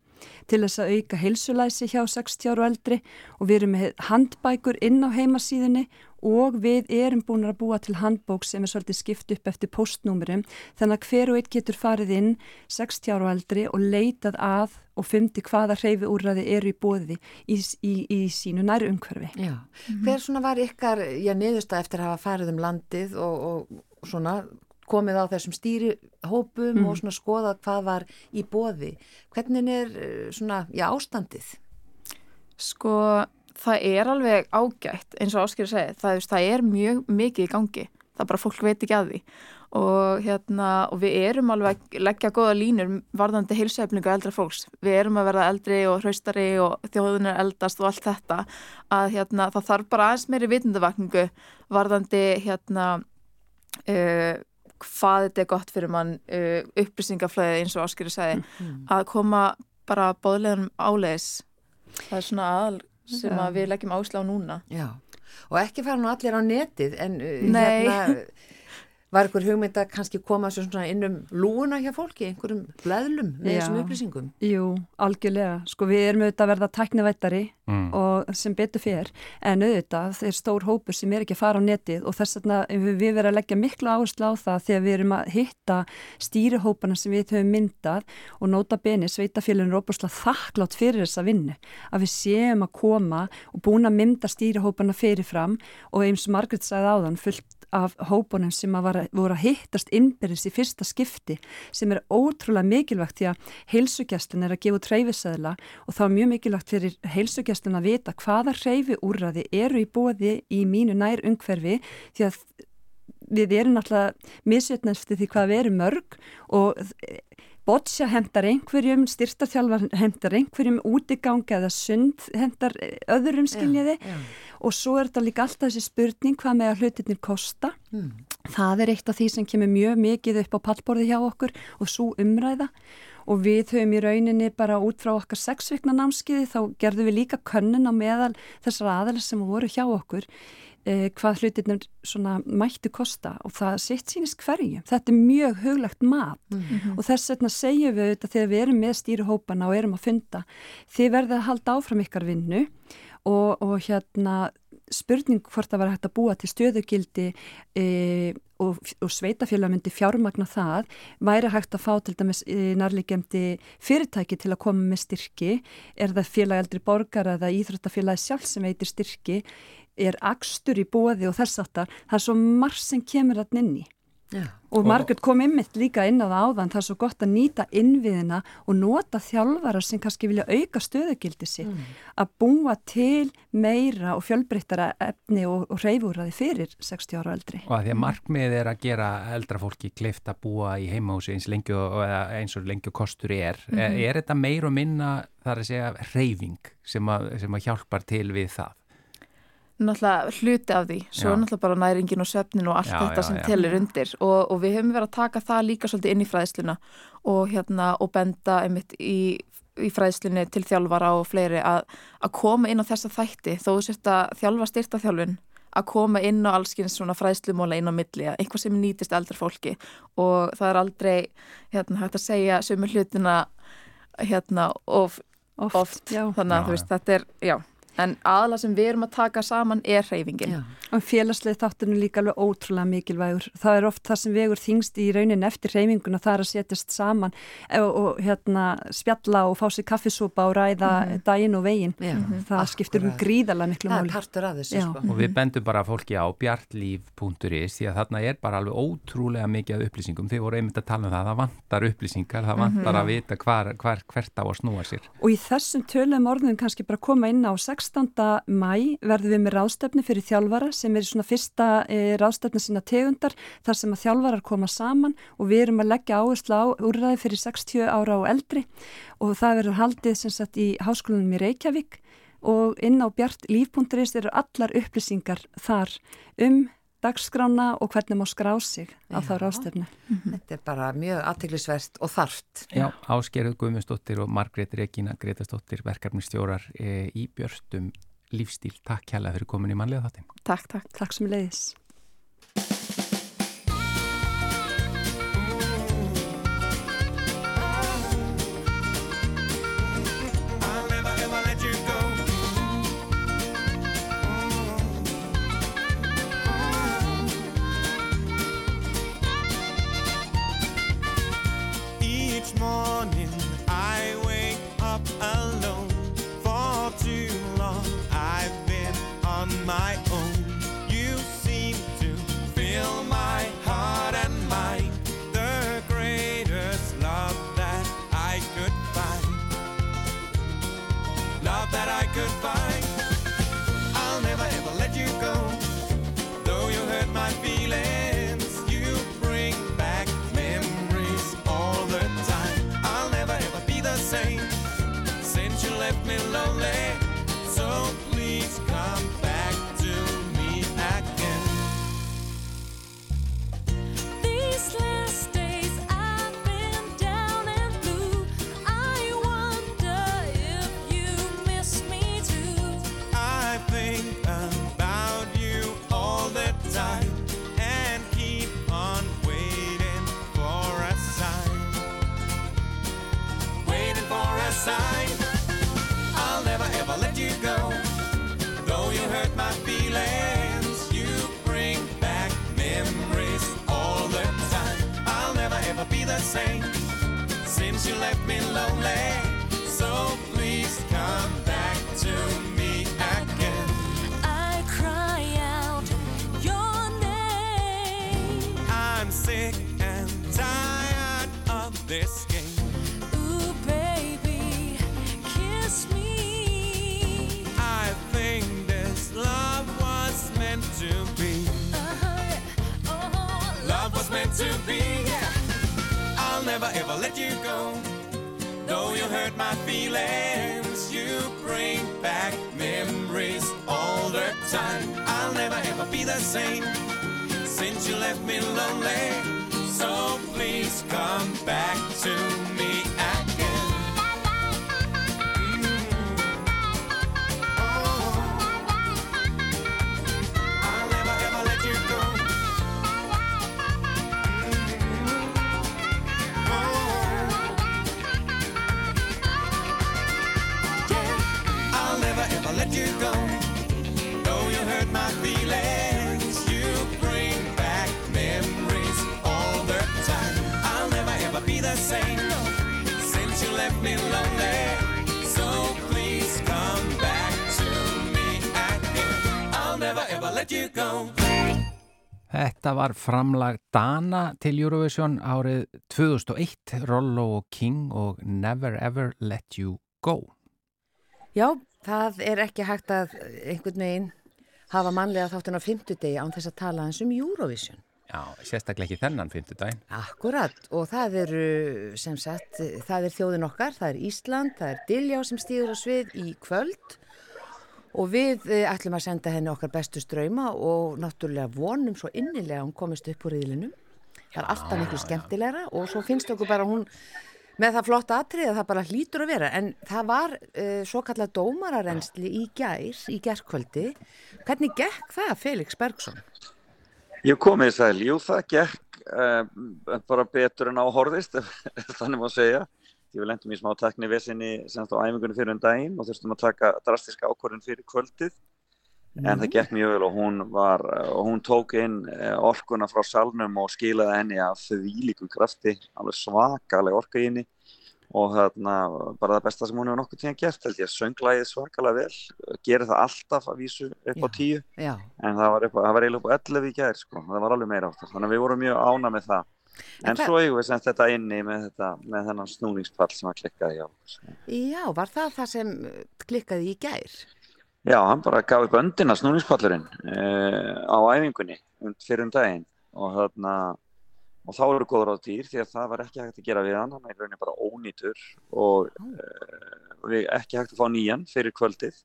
til þess að auka heilsulæsi hjá 60 ára og eldri. Og við erum með handbækur inn á heimasíðunni og við erum búin að búa til handbók sem er svolítið skipt upp eftir postnúmurum þannig að hver og einn getur farið inn 60 ára og eldri og leitað að og fundi hvaða hreyfi úrraði eru í bóði í, í, í sínu næru umhverfi. Já, hver svona var ykkar, já, niðursta eftir að hafa farið um landið og, og svona komið á þessum stýrihópum Mm. og svona skoðað hvað var í bóði. Hvernig er eh, svona, já, ástandið? Sko, það er alveg ágætt eins og Áskir segi, það, það er mjög mikið í gangi, það er bara fólk veit ekki að því. Og hérna og við erum alveg að leggja góða línur varðandi heilsueflingu eldra fólks. Við erum að verða eldri og hraustari og þjóðun er eldast og allt þetta að hérna það þarf bara aðeins meiri vitundavakningu varðandi hérna uh, hvað þetta er gott fyrir mann uh, upplýsingaflöði eins og Áskir segi að koma bara bóðlegan áleiðis. Það er svona aðal sem við leggjum áslá núna. Já, og ekki fara nú allir á netið en uh, Nei. hérna var ykkur hugmynd að kannski koma svo svona inn um lúuna hjá fólki, einhverjum bleðlum með Já. þessum upplýsingum. Jú, algjörlega. Sko við erum auðvitað að verða tæknivættari Mm. og sem betur fyrir en auðvitað þeir stór hópur sem er ekki að fara á netið og þess vegna við, verðum að leggja miklu áherslu á það þegar við erum að hitta stýrihópana sem við höfum myndað og nota beni sveitafélagin er óbúslega þakklátt fyrir þessa vinnu að við séum að koma og búin að mynda stýrihópana fyrirfram og eins og Margret sagði áðan fullt af hópunum sem að var, voru að hittast innbyrðis í fyrsta skipti sem er ótrúlega mikilvægt því að heilsugjastlun er að gefa út reyfisæðla og þá er mjög mikilvægt fyrir heilsugjastlun að vita hvaða reyfi úrraði eru í bóði í mínu nær umhverfi því að við erum misvetna eftir því hvað við erum mörg og boccia hendar einhverjum, styrtarþjálfar hendar einhverjum, útigang eða sund hendar öðrum skiljiði Já, og svo er þetta líka alltaf þessi spurning hvað með að hlutirnir kosta. Mm. Það er eitt af því sem kemur mjög mikið upp á pallborði hjá okkur og svo umræða. Og við höfum í rauninni bara út frá okkar sexvikna námskiði þá gerðum við líka könnun á meðal þessar aðalir sem voru hjá okkur eh, hvað hlutirnir svona mættu kosta. Og það sitt sínist hverju. Þetta er mjög huglagt mat. Og þess vegna segjum við þetta þegar við erum með stýruhópana og erum að funda þið verðið að halda áfram ykkar vinnu og, og hérna spurning hvort það var hægt að búa til stöðugildi e, og, og sveitafélag myndi fjármagna það væri hægt að fá til dæmis e, nærlegjandi fyrirtæki til að koma með styrki? Er það félag eldri borgar eða íþróttafélagi sjálf sem veitir styrki? Er akstur í bóði og þess aftar það er svo marg sem kemur að nynni Já. og Margaret kom ymmit líka inn á það áðan það er svo gott að nýta innviðina og nota þjálfara sem kannski vilja auka stöðugildi sitt að búa til meira og fjölbreyttara efni og, og reyfúraði fyrir 60 ára eldri. Og að því að markmið er að gera eldra fólki kleift að búa í heimahúsi eins, lengi og, eða eins og lengi og kostur er. Er, er þetta meir og minna þar að segja reyfing sem að, sem að hjálpar til við það? Náttúrulega hluti af því. Svo Já. náttúrulega bara næringin og svefnin og allt Já, þetta já, sem telir undir. Og, og við höfum verið að taka það líka svolítið inn í fræðsluna og hérna og benda einmitt í í fræðslunni til þjálfara og fleiri að, að koma inn á þessa þætti. Þó þú sért að þjálfa styrta þjálfun að koma inn á allskins svona fræðslumóla inn á milli, eitthvað sem nýtist eldra fólki. Og það er aldrei hérna, hægt að segja sömu hlutina hérna of, Oft, oft. þannig að þú veist, þetta er, já en aðla sem við erum að taka saman er hreyfingin Já. Og félagslega þátturinn er líka alveg ótrúlega mikilvægur. Það er oft það sem vegur þingst í raunin eftir hreyfinguna, það er að setjast saman og, og hérna spjalla og fá sér kaffisúpa og ræða daginn og veginn. Já, Það skiptir um akkurat. gríðarlega miklu Það er máli. partur af þessu sko. Og við bendum bara fólki á bjartlíf.is því að þarna er bara alveg ótrúlega mikið af upplýsingum. Þið voru einmitt að tala um það, það vantar upplýsingar, það vantar að vita hvar, hvar, hvert á að snúa sér. Og í þessum tölum orðum kannski bara koma inn á 16. mæ verðum við með ráðstefni fyrir þjálfara sem er svona fyrsta e, ráðstefni sína tegundar þar sem að þjálfarar koma saman og við erum að leggja áherslu á úrræði fyrir 60 ára og eldri og það verður haldið sem sagt í háskólanum í Reykjavík og inn á bjartlíf.is eru allar upplýsingar þar um dagskrána og hvernig má skrá sig á þá Já. ráðstefni. Þetta er bara mjög aðteglisvert og þarft. Já, Ásgerður Guðmundsdóttir og Margrét Regína Gretastóttir, verkefnistjórar e, í Björstum lífstíl. Takk kjærlega fyrir komin í mannlega þáttin. Takk, takk Takk sem leiðis. Be the same since you left me lonely. So please come back to me again. I'll never ever let you go. Þetta var framlag Dana til Eurovision árið 2001, Rollo og King og Never Ever Let You Go. Já, það er ekki hægt að einhvern veginn hafa mannlega þáttun á fimmtudegi án þess að tala hans um Eurovision. Já, sérstaklega ekki þennan fymtudaginn. Akkurat og það eru sem sagt, það er þjóðin okkar, það er Ísland, það er Diljá sem stýður á svið í kvöld og við eh, ætlum að senda henni okkar bestu ströyma og náttúrulega vonum svo innilega hún komist upp úr riðlinum. Það er alltaf miklu skemmtilegra og svo finnst okkur bara hún með það flotta atrið að það bara hlýtur að vera en það var uh, svo kallað dómararensli í gær, í gærkvöldi hvernig gekk það Felix Bergson? Ég komið sæl, jú það gekk uh, bara betur en áhorðist, þannig má segja. Því við lendum í smá tekni vesinni semst á æfingunni fyrir um daginn og þurftum að taka drastiska ákvörðin fyrir kvöldið. En það gekk mjög vel og hún, var, og hún tók inn eh, orkuna frá salnum og skilaði henni af þvílíku krafti, alveg svakalega orka í henni og þarna bara það besta sem hún hefur nokkuð tíðan gert held ég, sönglægið svakalega vel, gerir það alltaf að vísu upp á Já. tíu Já, en það var, upp, það var eiginlega upp á 11 í gær sko, það var alveg meira áttar, þannig að við vorum mjög ána með það. En En svo eigum við sem þetta inni með, þetta, með þennan snúningspall sem að klikkaði á. okkur. já, var það það sem uh, klikkaði í gær? Já, hann bara gaf upp öndina snúningspallurinn uh, á æfingunni um, fyrir um daginn og, þarna, og þá eru góður á dýr því að það var ekki hægt að gera við hann, hann er í rauninni bara ónýtur og uh, ekki hægt að fá nýjan fyrir kvöldið.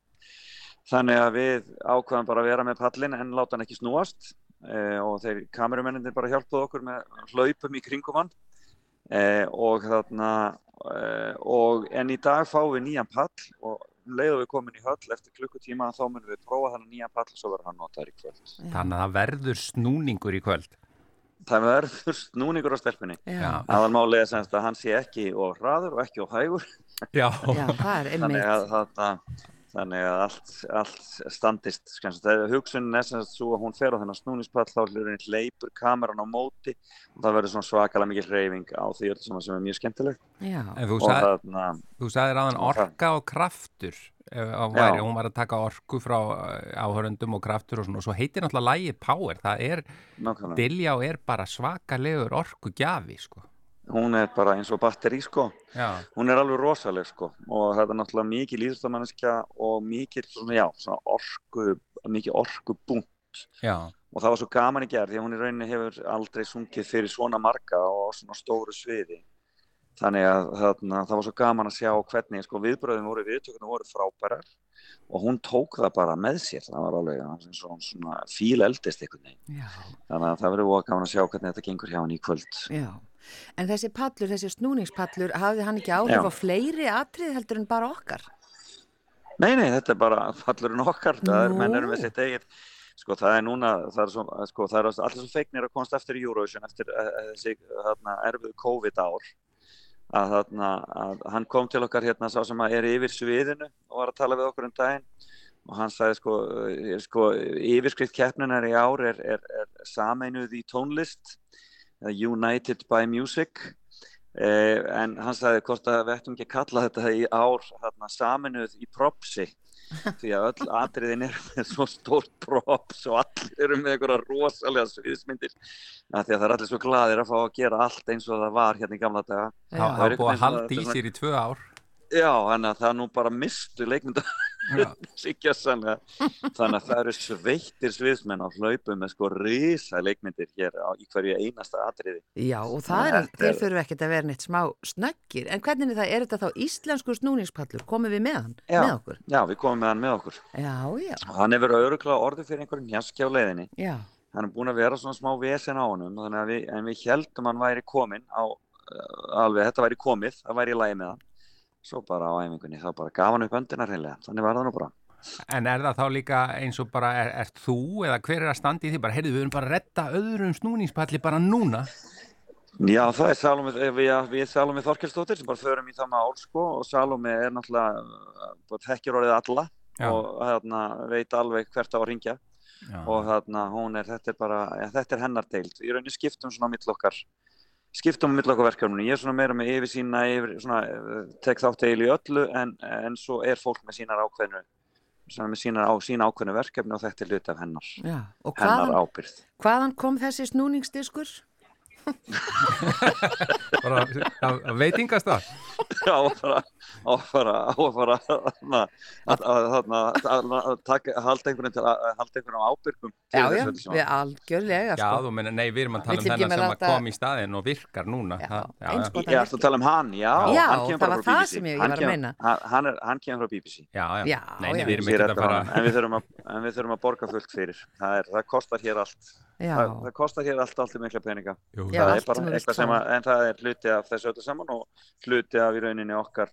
Þannig að við ákvaðum bara að vera með pallin en láta hann ekki snúast uh, og þeir kamerumenninir bara hjálpuðu okkur með hlaupum í kringum hann uh, og þarna og en í dag fáum við nýjan pall og um leið og við komin í höll eftir klukkutíma þá munum við prófa þennan nýjan pall og svo verður hann notaður í kvöld. Þannig að það verður snúningur í kvöld. Það verður snúningur á stelpunni. Já, Aðalmálið er semst að hann sé ekki of hraður og ekki of hægur Já. já það er þannig einmitt. að, þarna, þannig að allt, allt standist þegar hugsunin er semst svo að hún fer á þennan snúningspall þá hlurinn hleypur kameran á móti og það verður svona svakalega mikil reyfing á því öll sem er mjög skemmtilegt Já, En þú, og sag, þarna, þú sagðir aðan og það- orka og kraftur. Væri, hún var að taka orku frá eh, áhörundum og kraftur og svona. Og svo heitir náttúrulega lægið Power. Það er, nákvæmlega, Diljá er bara svakalegur orku gjafi sko. hún er bara eins og batteri sko. Já, hún er alveg rosaleg sko. Og þetta er náttúrulega mikið líðurstamanneskja og mikið svona, já, svona orku, mikið orku búnt og það var svo gaman í gerð því að hún í rauninni hefur aldrei sungið fyrir svona marga og svona stóru sviði þannig að þarna, það var svo gaman að sjá hvernig sko viðbröðum voru viðtökunum voru frábærar og hún tók það bara með sér það var alveg eins og svona fíl eldist já, þannig að það verður gaman að sjá hvernig þetta gengur hjá henni í kvöld já. En þessi pallur, þessi snúningspallur, hafði hann ekki áhrif Já. á fleiri atrið heldur en bara okkar? Nei, nei, þetta er bara fallurinn okkar, það er, Nú. menn erum við sitt eigið, sko það er núna, það er, svo, sko, það er allir svo feiknir að komast eftir Eurovision, eftir uh, þessi þarna, erfið COVID ár, að, þarna, að hann kom til okkar hérna sá sem að er yfir sviðinu og var að tala við okkur um daginn. Og hann sagði sko, eh, sko yfirskrift keppninar í ár er, er, er sameinuð í tónlist, United by Music, Eh, en hann sagði hvort að við ættum ekki að kalla þetta í ár þarna, saminuð í propsi því að öll atriðin er með svo stórt props og allir eru með einhverja rosalega sviðismyndir að því að það er allir svo gladir að fá að gera allt eins og það var hérna í gamla daga Já. það er búið að halda í sér í tvö ár. Já, þannig að það nú bara mistu leikmynda þannig að það eru sveittir sviðsmenn á hlaupu með sko risa leikmyndir hér á, í hverju einasta atriði. Já, og það er, þeir er- fyrir ekkert að vera neitt smá snöggir. En hvernig er það, er þetta þá íslensku snúningspallur? Komum við með hann, Já. með okkur? já, við komum með hann með okkur. Já, já, og hann hefur öruglega orðið fyrir einhverjum hjaski á leiðinni. Já, hann er búin að vera svona smá vesen á honum þannig að við, en við heldum hann væri komin á, uh, alveg, þetta væri komið það væri í lagi með hann svo bara á æfingunni, þá bara gaf hann upp öndina hreinlega, þannig var það nú bara En er það þá líka eins og bara, er, er þú eða hver er að standa í því bara, heyrðu, við erum bara að retta öðrum snúningspalli bara núna? Já, það er Salome, við, við Salome Þorkelsdóttir sem bara förum í það mál sko og Salome er náttúrulega bara þekkjur orðið alla Já. og hérna, veit alveg hvert á að ringja Já. og hérna, hún er, þetta er bara, ja, þetta er hennar deild. Í rauninni skiptum svona á milli okkar, skiptum okkar verkefninu. Ég er svona meira með yfir sína, yfir, svona, eh, tek þátt eil í öllu en, en svo er fólk með sínar ákveðnu, sem með sínar á, sína ákveðnu verkefni og þetta er hluti af hennar, já. Og hennar hvaðan, ábyrð. hvaðan kom þessi snúningsdiskur? Bara að, að veitingast það? Já, þarna, að, að, þarna, að, að taka, halda einhvern til að, halda einhvern á ábyrgum. til Já, já, við algjörlega, Já, sko. þú meina, nei, við erum að tala um þennan sem að kom í staðinn og virkar núna. Já, Ég ætla að tala um hann, já. Já, hann kemur það var frá það BBC. sem ég- var að meina. Hann, hann, er, hann kemur frá BBC. Já, já, Já, nei, nei, já. við erum Sér ekki að eftir fara honum, En við þurfum að, en við þurfum að borga fullt fyrir. Það, er, það kostar hér allt. Já. það, kostar hér allt alltaf mikla peninga Jú, Já, það allt er bara sem að, en það er hluti af þessu öllu saman og hluti af í rauninni okkar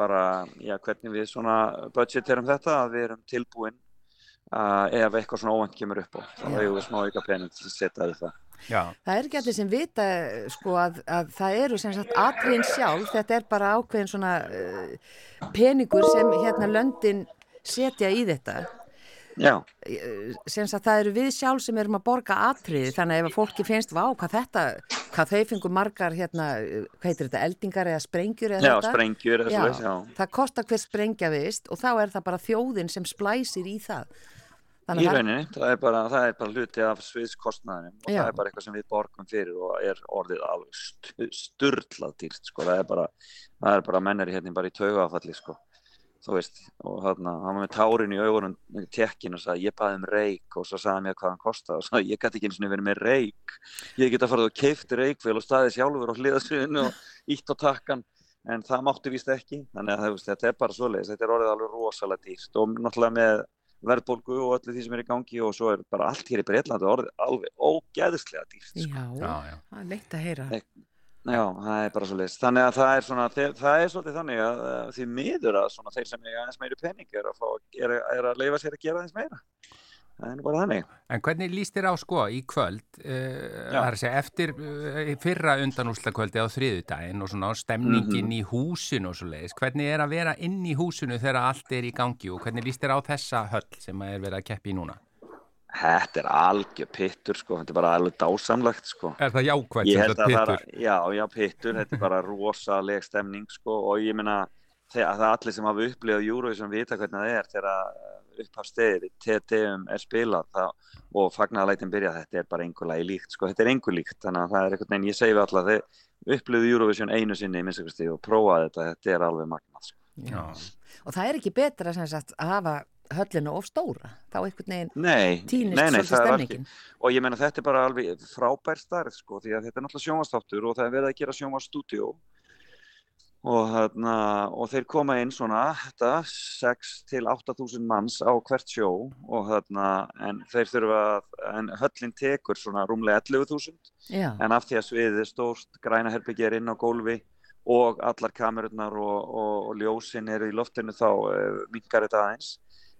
bara, já, hvernig við svona budgeterum þetta, að við erum tilbúin uh, ef eitthvað svona óvænt kemur upp á, þá hefur við smá auka pening til að setja það. Já, Það er ekki allir sem vita sko að, að það eru sem sagt atriðin sjálf, þetta er bara ákveðin svona uh, peningur sem hérna löndin setja í þetta. Já, Eh, sem sagt það eru við sjálf sem erum að borga atriði þannig að ef að fólki finnst vá hvað þetta, hvað þau fengur margar hérna, eh, hvað heitir þetta, eldingar eða sprengjur eða já, þetta. sprengjur, Já, já. það kostar hver sprengja vist og þá er það bara þjóðin sem splæsir í það. Í það- rauninni, það er bara, það er bara hluti af sviðskostnaðinum og Já. það er bara eitthvað sem við borgum fyrir og er orðið alveg stu- sturlað dýrt, sko, það er bara, það er bara mennari hérna bara í taugafalli, sko, þú veist, og þarna, hann var með tárin í augunum í tekkin og sagði, ég baði um reik og svo sagði hann mér hvað hann kostaði og sagði, ég gæti ekki eins og verið með reik, ég get að fara og keift reikvél og staðið sjálfur á hliðasviðinu og ítt á takkan, en það mátti víst ekki, þannig að veist, þetta er bara svoleiðis, þetta er orðið alveg rosalega dýrt og náttúrulega með verðbólgu og öllu því sem er í gangi og svo er bara allt hér í Breitlandi orðið alveg ógeðslega dýrt sko. Já, já, já. það er leitt að heyra. Nei. Já, það er bara svo leiðist. Þannig að það er svona, það er svolítið þannig að því miður að svona þeir sem eiga aðeins meiri pening er að, fá, er, er að leifa sér að gera aðeins meira. Það er nú bara þannig. En hvernig líst þér á sko í kvöld, uh, segja eftir uh, fyrra undanúslakvöldi á þriðudaginn og svona stemningin Mhm. í húsinu og svo leiðis, hvernig er að vera inn í húsinu þegar allt er í gangi og hvernig líst þér á þessa höll sem er verið að keppi í núna? Þetta er algjör pittur sko, þetta er bara alveg dásamlegt sko. Er það jákvæmt Ég sem held þetta að það pittur? er, já, já, pittur, þetta er bara rosaleg stemning sko og ég meina þegar það allir sem hafa upplifað Eurovision vita hvernig það er þegar upphafstegið, TTM er spilað það, og fagnaðalætin byrja, þetta er bara einhver lagi líkt sko, þetta er einhver líkt, þannig að það er einhvern veginn, ég segi við alla, þeir upplifðu Eurovision einu sinni í minnstakosti og prófaði þetta, þetta er alveg magnað sko. Já. Og það er ekki betra sem sagt að hafa höllina of stóra, þá einhvern veginn Nei, týnist nei, nei, svolítið algjör og ég meina þetta er bara alveg frábær starf sko því að þetta er náttúrulega sjónvastáttur og það er verið að gera sjónvastúdíó og, og þeir koma inn svona þetta 6 til 8000 manns á hvert sjó og þarna en þeir þurfa að, en höllin tekur svona rúmlega 11.000 Já, en af því að sviðið er stórt, græna herbyggi er inn á gólfi og allar kamerurnar og, og, og ljósin eru í loftinu þá uh, minkar þetta aðeins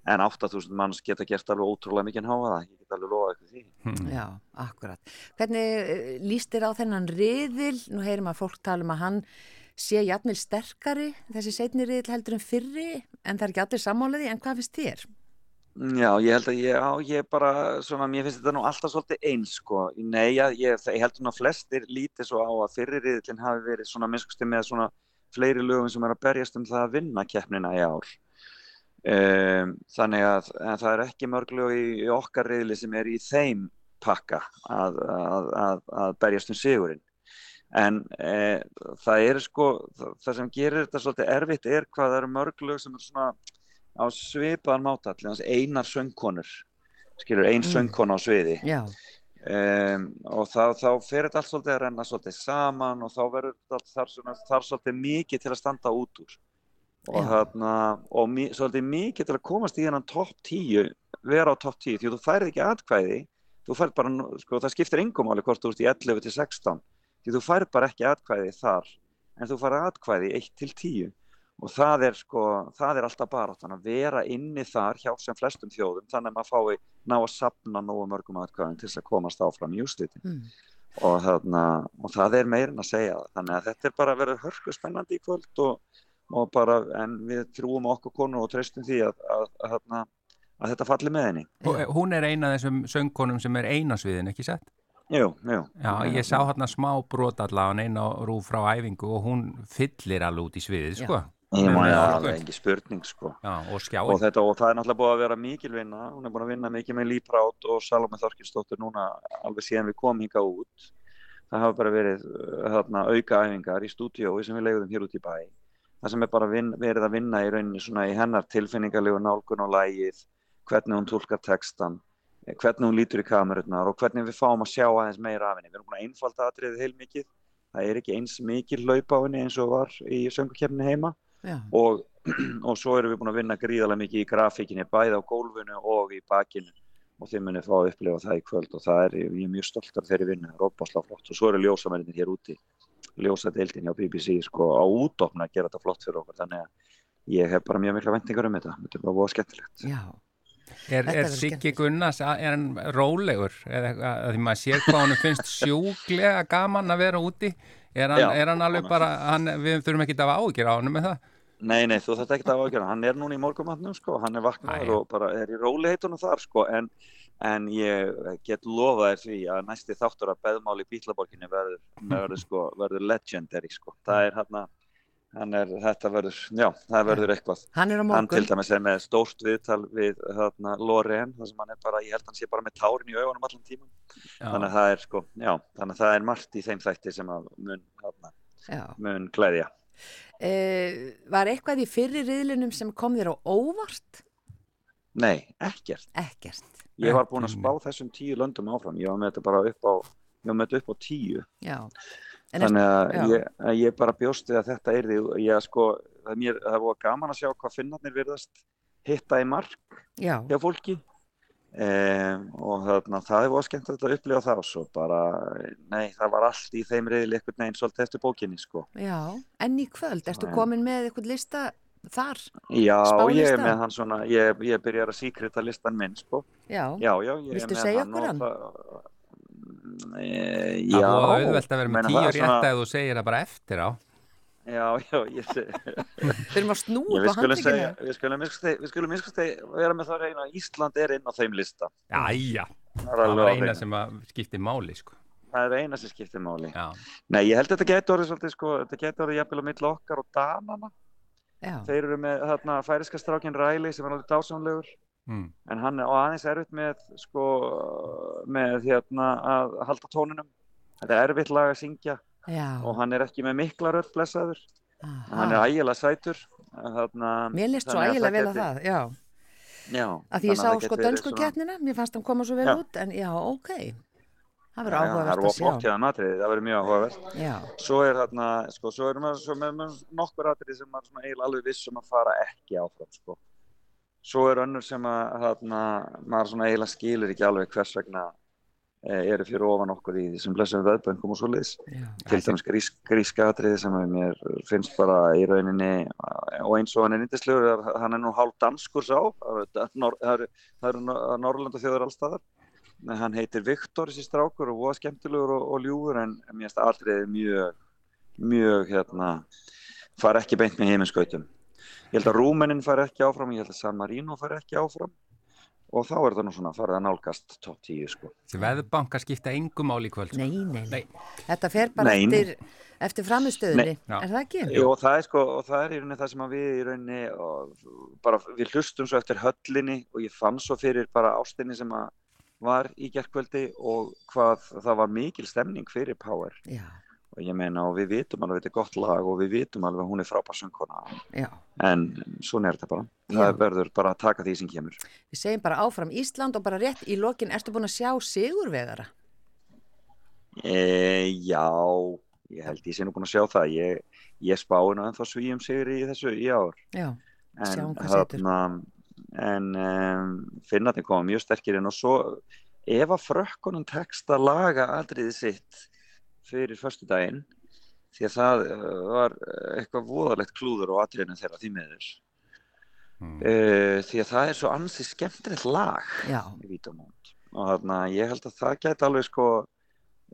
en 8000 manns geta gert alveg ótrúlega mikið háaða, ég get alveg lofa eitthvað því. Hmm. já, akkurat. Hvernig eh, líst þér á þennan riðil? Nú heyrum að fólk tala um að hann sé jafnvel sterkari, þessi setni riðil heldur en fyrri, en það er ekki allir sammálaði, en hvað finnst þér? Já, ég held að ég, já, ég bara, svona, mér finnst þetta nú alltaf svolítið eins, sko. Nei, ég, ég, ég held nú að flestir lítið svo á að fyrri riðillin hafi verið svona minnskusti með svona fleiri lögum sem er að berjast um það að vinna keppnina í ár. Um, þannig að, að það er ekki mörg lög í, í okkar riðli sem er í þeim pakka að, að, að, að berjast um sigurinn. En e, það er sko, það, það sem gerir þetta svolítið erfitt er hvað það eru mörg lög sem er svona á svipaðan máta allir, hans einar söngkonur skilur, ein Mm. söngkona á sviði um, og þá, þá fer þetta allt svolítið að renna svolítið saman og þá verður þetta þar, þar svolítið mikið til að standa út úr og, þarna, og mi, svolítið mikið til að komast í hennan topp 10 vera á topp 10, því þú færið ekki atkvæði þú færð bara, sko, það skiptir engum áli hvort þú ert í 11 til 16 því þú færð bara ekki atkvæði þar en þú færð atkvæði 1 til 10 og það er sko, það er alltaf bara að vera inni þar hjá sem flestum þjóðum þannig að maður fái ná að sapna nógu mörgum atkvæðum til að komast áfram í úrslitin. Mm. og, og það er meirinn að segja þannig að þetta er bara að vera hörku spennandi í kvöld og bara, en við trúum okkur konu og treystum því að, að, að, að, að þetta falli með henni Og Hún er eina af þessum söngkonum sem er einasviðin, ekki sett? Jú, jú. Já, ég sá hérna smá brot allavega eina rúf frá æfingu og hún fyllir alveg út í sviðið, sko. Ég já, orku. það er ekki spurning sko. Já, og Og, þetta, og það er náttúrulega búið að vera mikil vinna, hún er búin að vinna mikið með Líprát og Salome Þorkinsdóttir núna alveg síðan við komum hinga út. Það hafa bara verið uh, þarna, auka æfingar í stúdíói sem við leiðum hér út í bæ. Það sem er bara vin, verið að vinna í rauninni svona í hennar tilfinningarlegu nálgun og lægið, hvernig hún tólkar textan, eh, hvernig hún lítur í kamerurnar og hvernig við fáum að sjá aðeins meira af henni. Við erum búin að einfalda atriðið heilmikið. Það er ekki eins mikil laup á henni eins og var í söngukefni heima. Og, og svo erum við búin að vinna gríðarlega mikið í grafíkinni bæði á gólfinu og í bakinu. Og þið munið fá að upplifa það í kvöld og það er, ég er mjög stoltar þeirri vinnu, það er óbáslega flott. Og svo eru ljósamennir hér úti, ljósadeildin hjá BBC sko á útofna að gera þetta flott fyrir okkur, þannig að ég hef bara mjög mikla vendingar um þetta, þetta er bara búið skemmtilegt. Já, Er, er Siggi. Gunnars, er hann rólegur? Eða eitthvað, að því maður sér hvað hann finnst sjúklega gaman að vera úti? Er hann, Já, er hann alveg hann- bara, hann, við þurfum ekki að hafa ágjör á hann með það? Nei, nei, þú þetta ekki að ágjöra, hann er núna í morgumatnum sko, hann er vaknaður Æ. og bara er í róliheitunum þar sko, en, en ég get lofa þér því að næsti þáttur að beðmáli í Bítlaborginni verður, verður sko, verður legendary sko, það er er, þetta verður, já, það verður eitthvað. hann Hann til dæmis er með stórt viðtal við hérna, Loreen, þar sem hann er bara, ég held hann sé bara með tárin í augunum allan tíman. Þannig að það er sko, já, þannig að það er margt í þeim þætti sem að mun, hérna, Já. mun glæðja. Uh, var eitthvað í fyrri riðlunum sem kom þér á óvart? Nei, ekkert. Ekkert. Ég var búinn að spá þessum tíu löndum áfram, ég var með þetta bara upp á, ég var með þetta upp á tíu. Já. Þannig að ég, að ég bara bjósti að þetta er því, ég sko, það er mér, það búið gaman að sjá hvað finnarnir virðast hitta í mark já, hjá fólki um, og þarna, það er búið skemmt að upplifa það og svo bara, nei, það var allt í þeim reyðli einhvern veginn svolítið eftir bókinni, sko. já. En í kvöld, ertu komin með eitthvað lista þar? Já, ég er með hann svona, ég, ég byrjar að síkrita listan minn, sko. Já. Já, já, ég Viltu er með segja hann okkur og hann? það- E, Það já, er búið auðvelt að vera með tíu það rétt að þú segir það bara eftir á. Já, já, ég sé Við erum að snúa á skulum segja, handrykinu. við skulum við skulum minnst vera með það að reyna að Ísland er inn á þeim lista. Það er það var eina sem að skipti máli, sko. Það er eina sem skiptir máli. Já, Nei, ég held að þetta getur orðið svolítið, sko, þetta getur orðið jafnvel á milli okkar og Danana. Já. Þeir eru með þarna færiska strákin Ræli sem er alveg dásamlegur, mm. en hann er á aðeins erfitt með, sko, með hérna að halda tónunum. Þetta er erfitt lag að syngja Já. og hann er ekki með mikla rödd blessaður. Aha. Hann er ægilega sætur. Þarna, Mér leist svo ægilega vel að það, já. Já. Að því ég sá sko dönsku keppnina, mér fannst hann koma svo vel Já. út, en já, ok. Það verður áhugavert að sjá. það verður mjög áhugavert. Svo er þarna, sko, svo erum við svo með, nokkur atriði sem maður eiginlega alveg viss um að fara ekki áfram, sko. Svo er önnur sem að, þarna, maður eiginlega skilur ekki alveg hvers vegna e, eru fyrir ofan okkur í þessum blessum veðböngum og svo já. Til dæmis grís, gríska atriði sem mér finnst bara í rauninni, og eins og hann er yndislegur, hann er nú hálf danskur sá, það eru Norrlanda þjóður allstaðar. Hann heitir Viktor, þessi strákur, og voða skemmtilegur og, og ljúfur, en mér finnst atriðið mjög, mjög, hérna, fara ekki beint með heiminskautum. Ég held að Rúmenin fari ekki áfram, ég held að San Marino fari ekki áfram, og þá er það nú svona farið að nálgast top 10, sko. Þessi veðbanka skipta engum máli í kvöld. sko. Nei, nei, nei. Nei. Þetta fer bara Nei, eftir, eftir framistöðunni, er það ekki? Jú, og það er sko, og það er í rauninni það sem að við í rauninni, og bara við hlustum svo eftir höllinni og ég fann svo fyrir bara ástinni sem að var í gerkvöldi og hvað það var mikil stemning fyrir Power Já, og ég meina og við vitum alveg þetta er gott lag og við vitum alveg að hún er frábær söngkona já. en svona er þetta bara Já. það verður bara að taka því sem kemur Við segjum bara áfram Ísland og bara rétt í lokin, ertu búin að sjá sigurvegara? e, Já, ég held ég sé nú búin að sjá það ég, ég spái nú ennþá svíum sigri í þessu í ár Já, en Sjáum hvað setur. En um, finnarnir koma mjög sterkir inn og svo ef að frökkunum tekst að laga atriðið sitt fyrir föstudaginn því að það uh, var eitthvað voðalegt klúður á atriðinu þeirra því miður Mm. uh, því að það er svo ansið skemmtilegt lag já, í Vítamónd og þarna ég held að það gæti alveg sko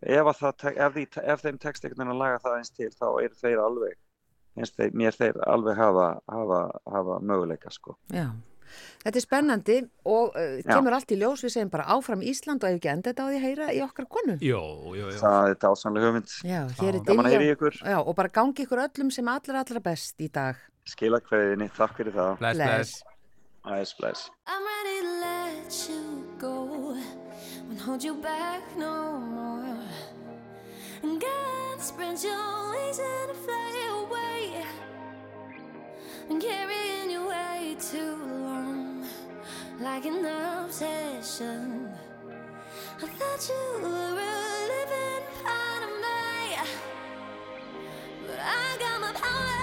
ef, að það, tek- ef, því, ef þeim tekst einhvern veginn að laga það eins til þá eru þeir alveg finnst þeir, mér þeir alveg hafa, hafa, hafa möguleika sko já. Þetta er spennandi og uh, Já. kemur allt í ljós, við segjum bara áfram Ísland og ef ekki enda þetta á því að heyra í okkar konu. Jú, jú, jú. það er dásanlega hugmynd Já, hér er gaman að heyra í Diljá. ykkur Já, og bara gangi ykkur öllum sem allra allra best í dag. skila hverðinni, takk fyrir það Bless, bless. Æs, bless I'm ready to let you go. Won't hold you back no more. And God spread your wings and fly away. Like an obsession. I thought you were a living part of me, but I got my power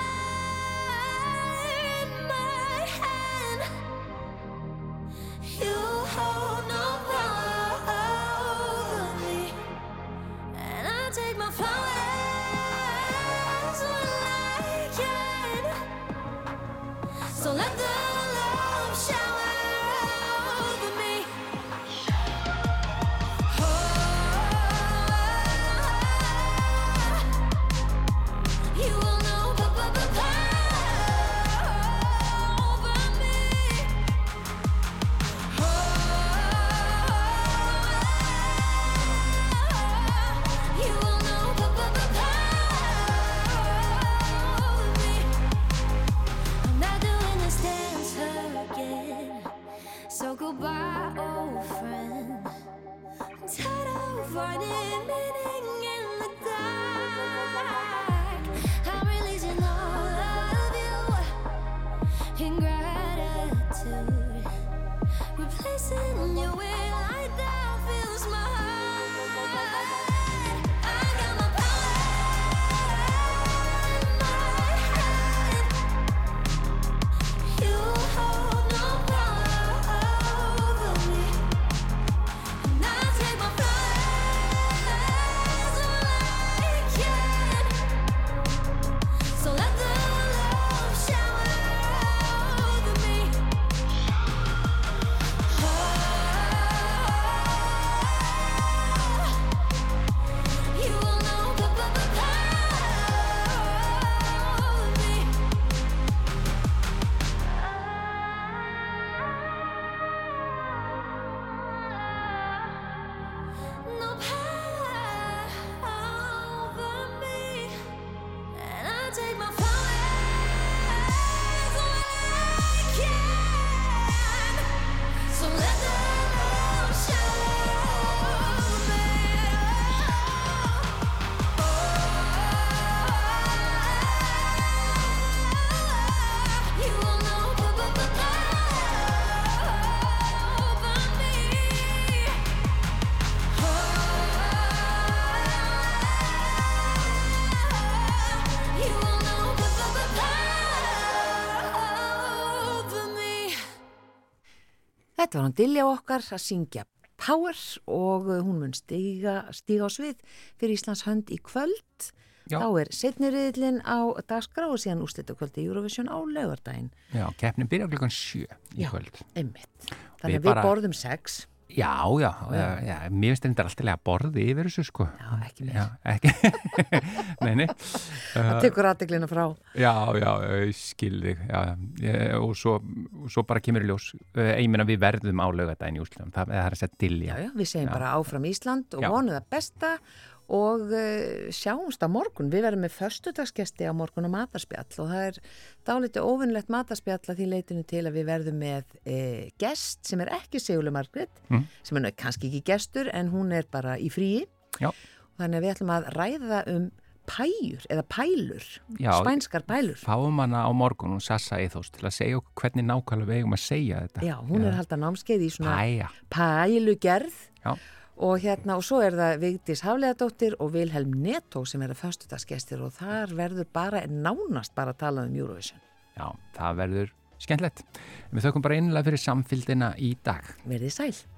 Þetta var hann Dilja okkar að syngja Power og uh, hún mun stiga, stiga á svið fyrir Íslands hönd í kvöld. Já. Þá er setniriðlinn á dagskrá og síðan úrslita kvöldi Eurovision á laugardaginn. Já, keppnin byrja klukkan sjö í Já. kvöld. Einmitt. Þannig Við við bara- borðum sex. Já, já, já, já, mér finnst þetta alltaf að borði yfir þessu, sko. Já, ekki mér. Já, ekki. nei, nei. Það tekur aðdeglina frá. Já, já, ég skil þig, já, já, og svo, svo bara kemur í ljós, Eh, ég meina við verðum á laugadaginn í úrslutum, það, er að setja Já, dilja. já, við segjum Já. bara áfram Ísland og Já. vonum það besta og uh, sjáumst á morgun. Við verðum með förstudagsgesti á morgun á matarspjall og það er dálítið óvinnlegt matarspjall að því leitinu til að við verðum með uh, gest sem er ekki Sigurlu Margrit, Mm. sem er kannski ekki gestur en hún er bara í fríi. Já. Þannig að við ætlum að ræða um pæjur eða pælur, Já. spænskar pælur. Fáum hana á morgun og Sassa Eithos til að segja okkur hvernig nákvæmlega við eigum að segja þetta. Já, hún er að halda námskeið í svona Æja, pælugerð já, og hérna og svo er það Vigdís Hafleðadóttir og Vilhelm Netto sem er að föstudagsgestir og þar verður bara nánast bara að tala um Eurovision. já, það verður skemmtilegt. Við þökkum bara einlega fyrir samfylgdina í dag. Verðið sæl.